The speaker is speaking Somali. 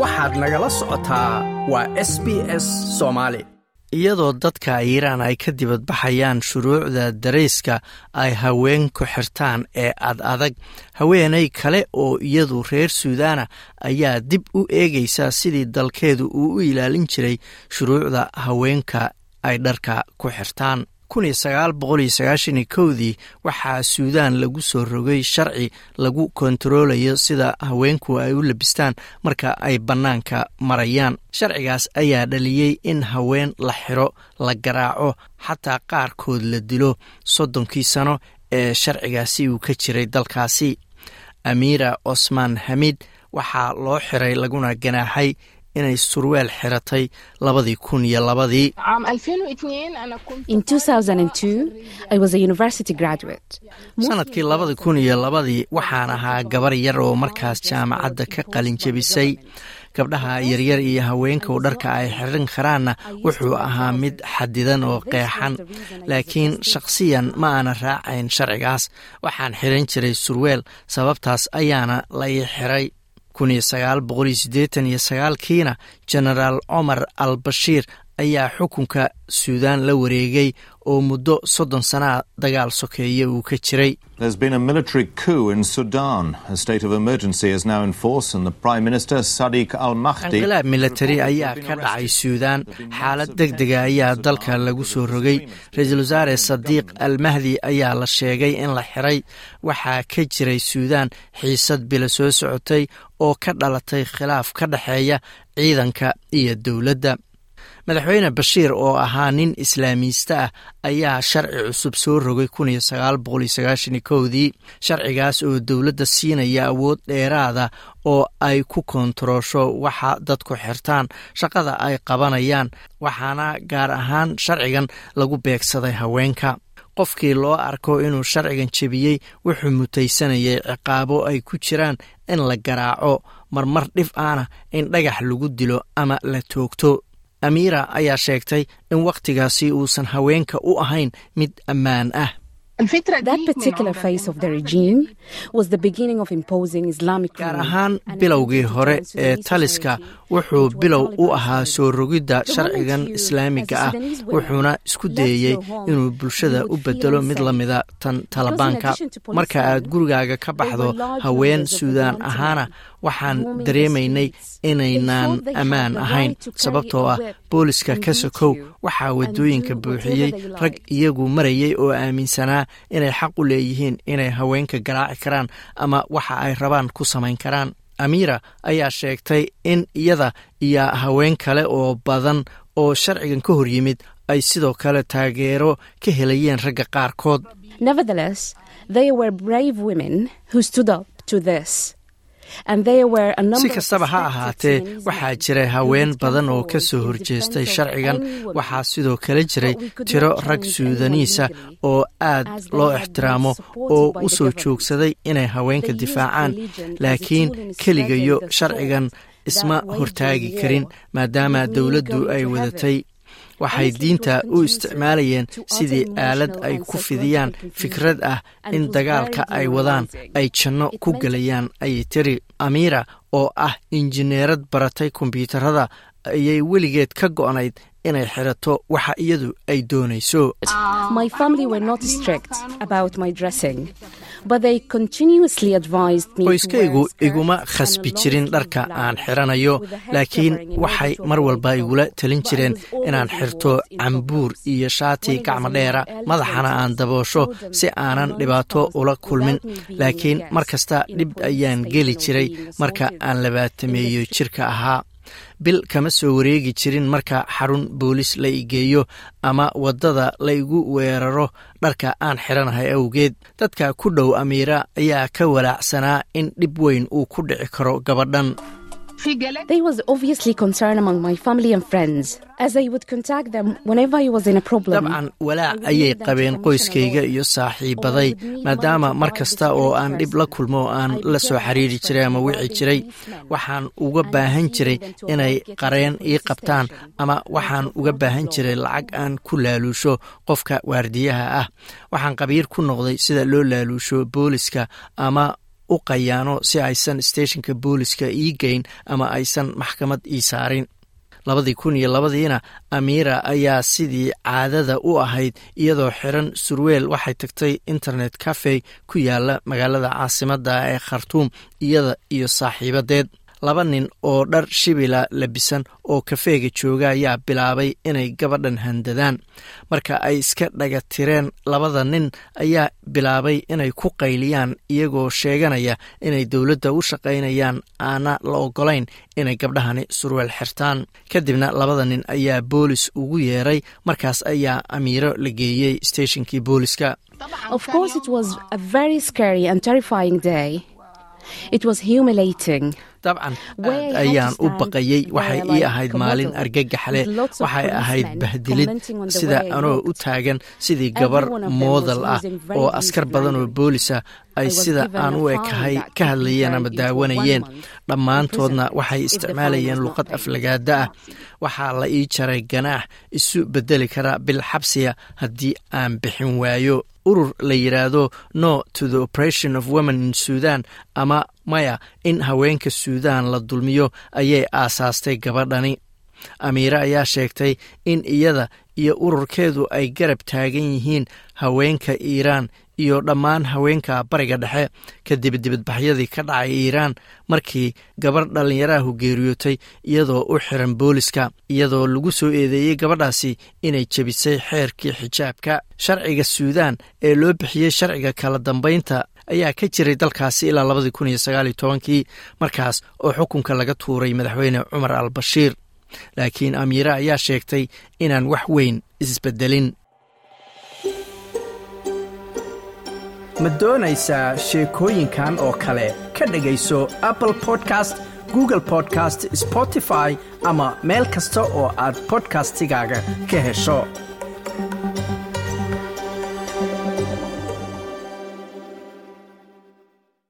waxaad nagala socotaa waa s b s soomaali iyadoo dadka iiraan ay ka dibadbaxayaan shuruucda darayska ay haween ku xirtaan ee ad adag haweenay kale oo iyadu reer suudaana ayaa dib u eegaysa sidii dalkeedu uu u ilaalin jiray shuruucda haweenka ay dharka ku xirtaan kowdii waxaa suudaan lagu soo rogay sharci lagu kontaroolayo sida haweenku ay u labistaan marka ay bannaanka marayaan. Sharcigaas ayaa dhaliyey in haween la xiro la garaaco xataa qaarkood la dilo soddonkii sano ee sharcigaasi uu ka jiray dalkaasi. Amiira cosmaan xamiid waxaa loo xiray laguna ganaaxay inay surweel xiratay labadii kun iyo labadii. Sanadkii labadi kun iyo labadii waxaan ahaa gabar yar oo markaas jaamacadda ka qalin jebisay gabdhaha yaryar iyo haweenkau dharka ay xiran karaanna wuxuu ahaa mid xadidan oo qeexan laakiin shakhsiyan ma aana raacayn sharcigaas. Waxaan xiran jiray surweel sababtaas ayaana la ii xiray kiina jenaraal cumar al bashiir ayaa xukunka suudaan la wareegay oo muddo soddon sanaa dagaal sokeeye uu ka jiray. Inqilaab milatari ayaa ka dhacay suudaan. Xaalad deg dega ayaa dalka lagu soo rogay. Ra'iisul wasaare sadiiq al mahdi ayaa la sheegay in la xiray. Waxaa ka jiray suudaan xiisad bila soo socotay oo ka dhalatay khilaaf ka dhexeeya ciidanka iyo dowladda madaxweyne bashiir oo ahaa nin islaamiista ah ayaa sharci cusub soo rogay dii sharcigaas oo dowladda siinaya awood dheeraada oo ay ku koontaroosho waxa dadku xirtaan shaqada ay qabanayaan waxaana gaar ahaan sharcigan lagu beegsaday haweenka. Qofkii loo arko inuu sharcigan jebiyey wuxuu mutaysanayay ciqaabo ay ku jiraan in la garaaco marmar dhif aana in dhagax lagu dilo ama la toogto amiira ayaa sheegtay in wakhtigaasi uusan haweenka u ahayn mid ammaan ah gaar ahaan bilowgii hore ee taliska wuxuu bilow u ahaa soo rogidda sharcigan islaamiga ah wuxuuna isku dayeyey inuu bulshada u bedelo mid lamida tan talibaanka. marka aad gurigaaga ka baxdo haween suudaan ahaana waxaan dareemaynay inaynaan ammaan ahayn sababtoo ah booliska ka sokow waxaa waddooyinka buuxiyey rag iyagu marayay oo aaminsanaa inay xaq u leeyihiin inay haweenka garaaci karaan ama waxa ay rabaan ku samayn karaan. Amiira ayaa sheegtay in iyada iyo haween kale oo badan oo sharcigan ka hor yimid ay sidoo kale taageero ka helayeen ragga qaarkood si kastaba ha ahaatee waxaa jiray haween badan oo ka soo horjeestay sharcigan. Waxaa sidoo kale jiray tiro rag suudaniisa oo aad loo ixtiraamo oo u soo joogsaday inay haweenka difaacaan laakiin keligayo sharcigan isma hortaagi karin maadaama dowladdu ay wadatay waxay diinta u isticmaalayeen sidii aalad ay ku fidiyaan fikrad ah in dagaalka ay wadaan ay janno ku gelayaan ayay tiri amiira oo ah injineerad baratay kombyuutarada ayay weligeed ka go'nayd inay xirato waxa iyadu ay doonayso. Qoyskaygu iguma khasbi jirin dharka aan xiranayo laakiin waxay mar walba igula talin jireen inaan xirto cambuur iyo shaati gacmo dheera madaxana aan daboosho si aanan dhibaato ula kulmin. laakiin mar kasta dhib ayaan geli jiray marka aan labaatameeyo jirka ahaa bil kama soo wareegi jirin marka xarun boolis la igeeyo ama waddada la igu weeraro dharka aan xiranahay awgeed. Dadka ku dhow amiira ayaa ka walaacsanaa in dhib weyn uu ku dhici karo gabadhan dabcan walaac ayay qabeen qoyskayga iyo saaxiibaday maadaama mar kasta oo aan dhib la kulmo aan la soo xiriiri jiray ama wici jiray waxaan uga baahan jiray inay qareen ii qabtaan ama waxaan uga baahan jiray lacag aan ku laaluusho qofka waardiyaha ah. Waxaan qabiir ku noqday sida loo laaluusho booliska ama u qayaano si aysan steeshinka booliska ii geyn ama aysan maxkamad ii saarin. Labadii kun iyo labadiina amiira ayaa sidii caadada u ahayd iyadoo xiran surweel waxay tagtay internet cafe ku yaalla magaalada caasimadda ee khartuum iyada iyo saaxiibadeed laba nin oo dhar shibila labisan oo kafeega jooga ayaa bilaabay inay gabadhan handadaan. Marka ay iska dhaga tireen labada nin ayaa bilaabay inay ku qayliyaan iyagoo sheeganaya inay dowladda u shaqaynayaan. Aana la ogolayn inay gabdhahani surweel xirtaan. Kadibna labada nin ayaa boolis ugu yeeray. Markaas ayaa amiiro la geeyey steeshinkii booliska dabcan aad ayaan u baqayey waxay ii ahayd maalin argagaxle waxay ahayd bahdilid sida anoo u taagan sidii gabar moodal ah oo askar badan oo boolisa ay sida aan u ekahay ka hadlayeen ama daawanayeen dhammaantoodna waxay isticmaalayeen luqad aflagaada ah. Waxaa la ii jaray ganaax isu bedeli kara bil xabsiya haddii aan bixin waayo. Urur la yidhaahdo no to the operation of women in suudan ama maya in haweenka suudan la dulmiyo ayay aasaastay gabadhani. Amiire ayaa sheegtay in iyada iyo ururkeedu ay garab taagan yihiin haweenka iiraan iyo dhammaan haweenka bariga dhexe. Kadib dibadbaxyadii ka dhacay iiraan markii gabarh dhallinyarahu geeriyootay iyadoo u xiran booliska iyadoo lagu soo eedeeyey gabadhaasi inay jebisay xeerkii xijaabka. Sharciga suudan ee loo bixiyey sharciga kala dambaynta ayaa ka jiray dalkaasi ilaa labadii kun iyo sagaaliyo tobankii markaas oo xukunka laga tuuray madaxweyne cumar al bashiir laakiin amiire ayaa sheegtay inaan wax weyn isbedelin ma doonaysaa sheekooyinkan oo kale ka dhegayso apple podcast google podcast spotify ama meel kasta oo aad bodkastigaaga ka hesho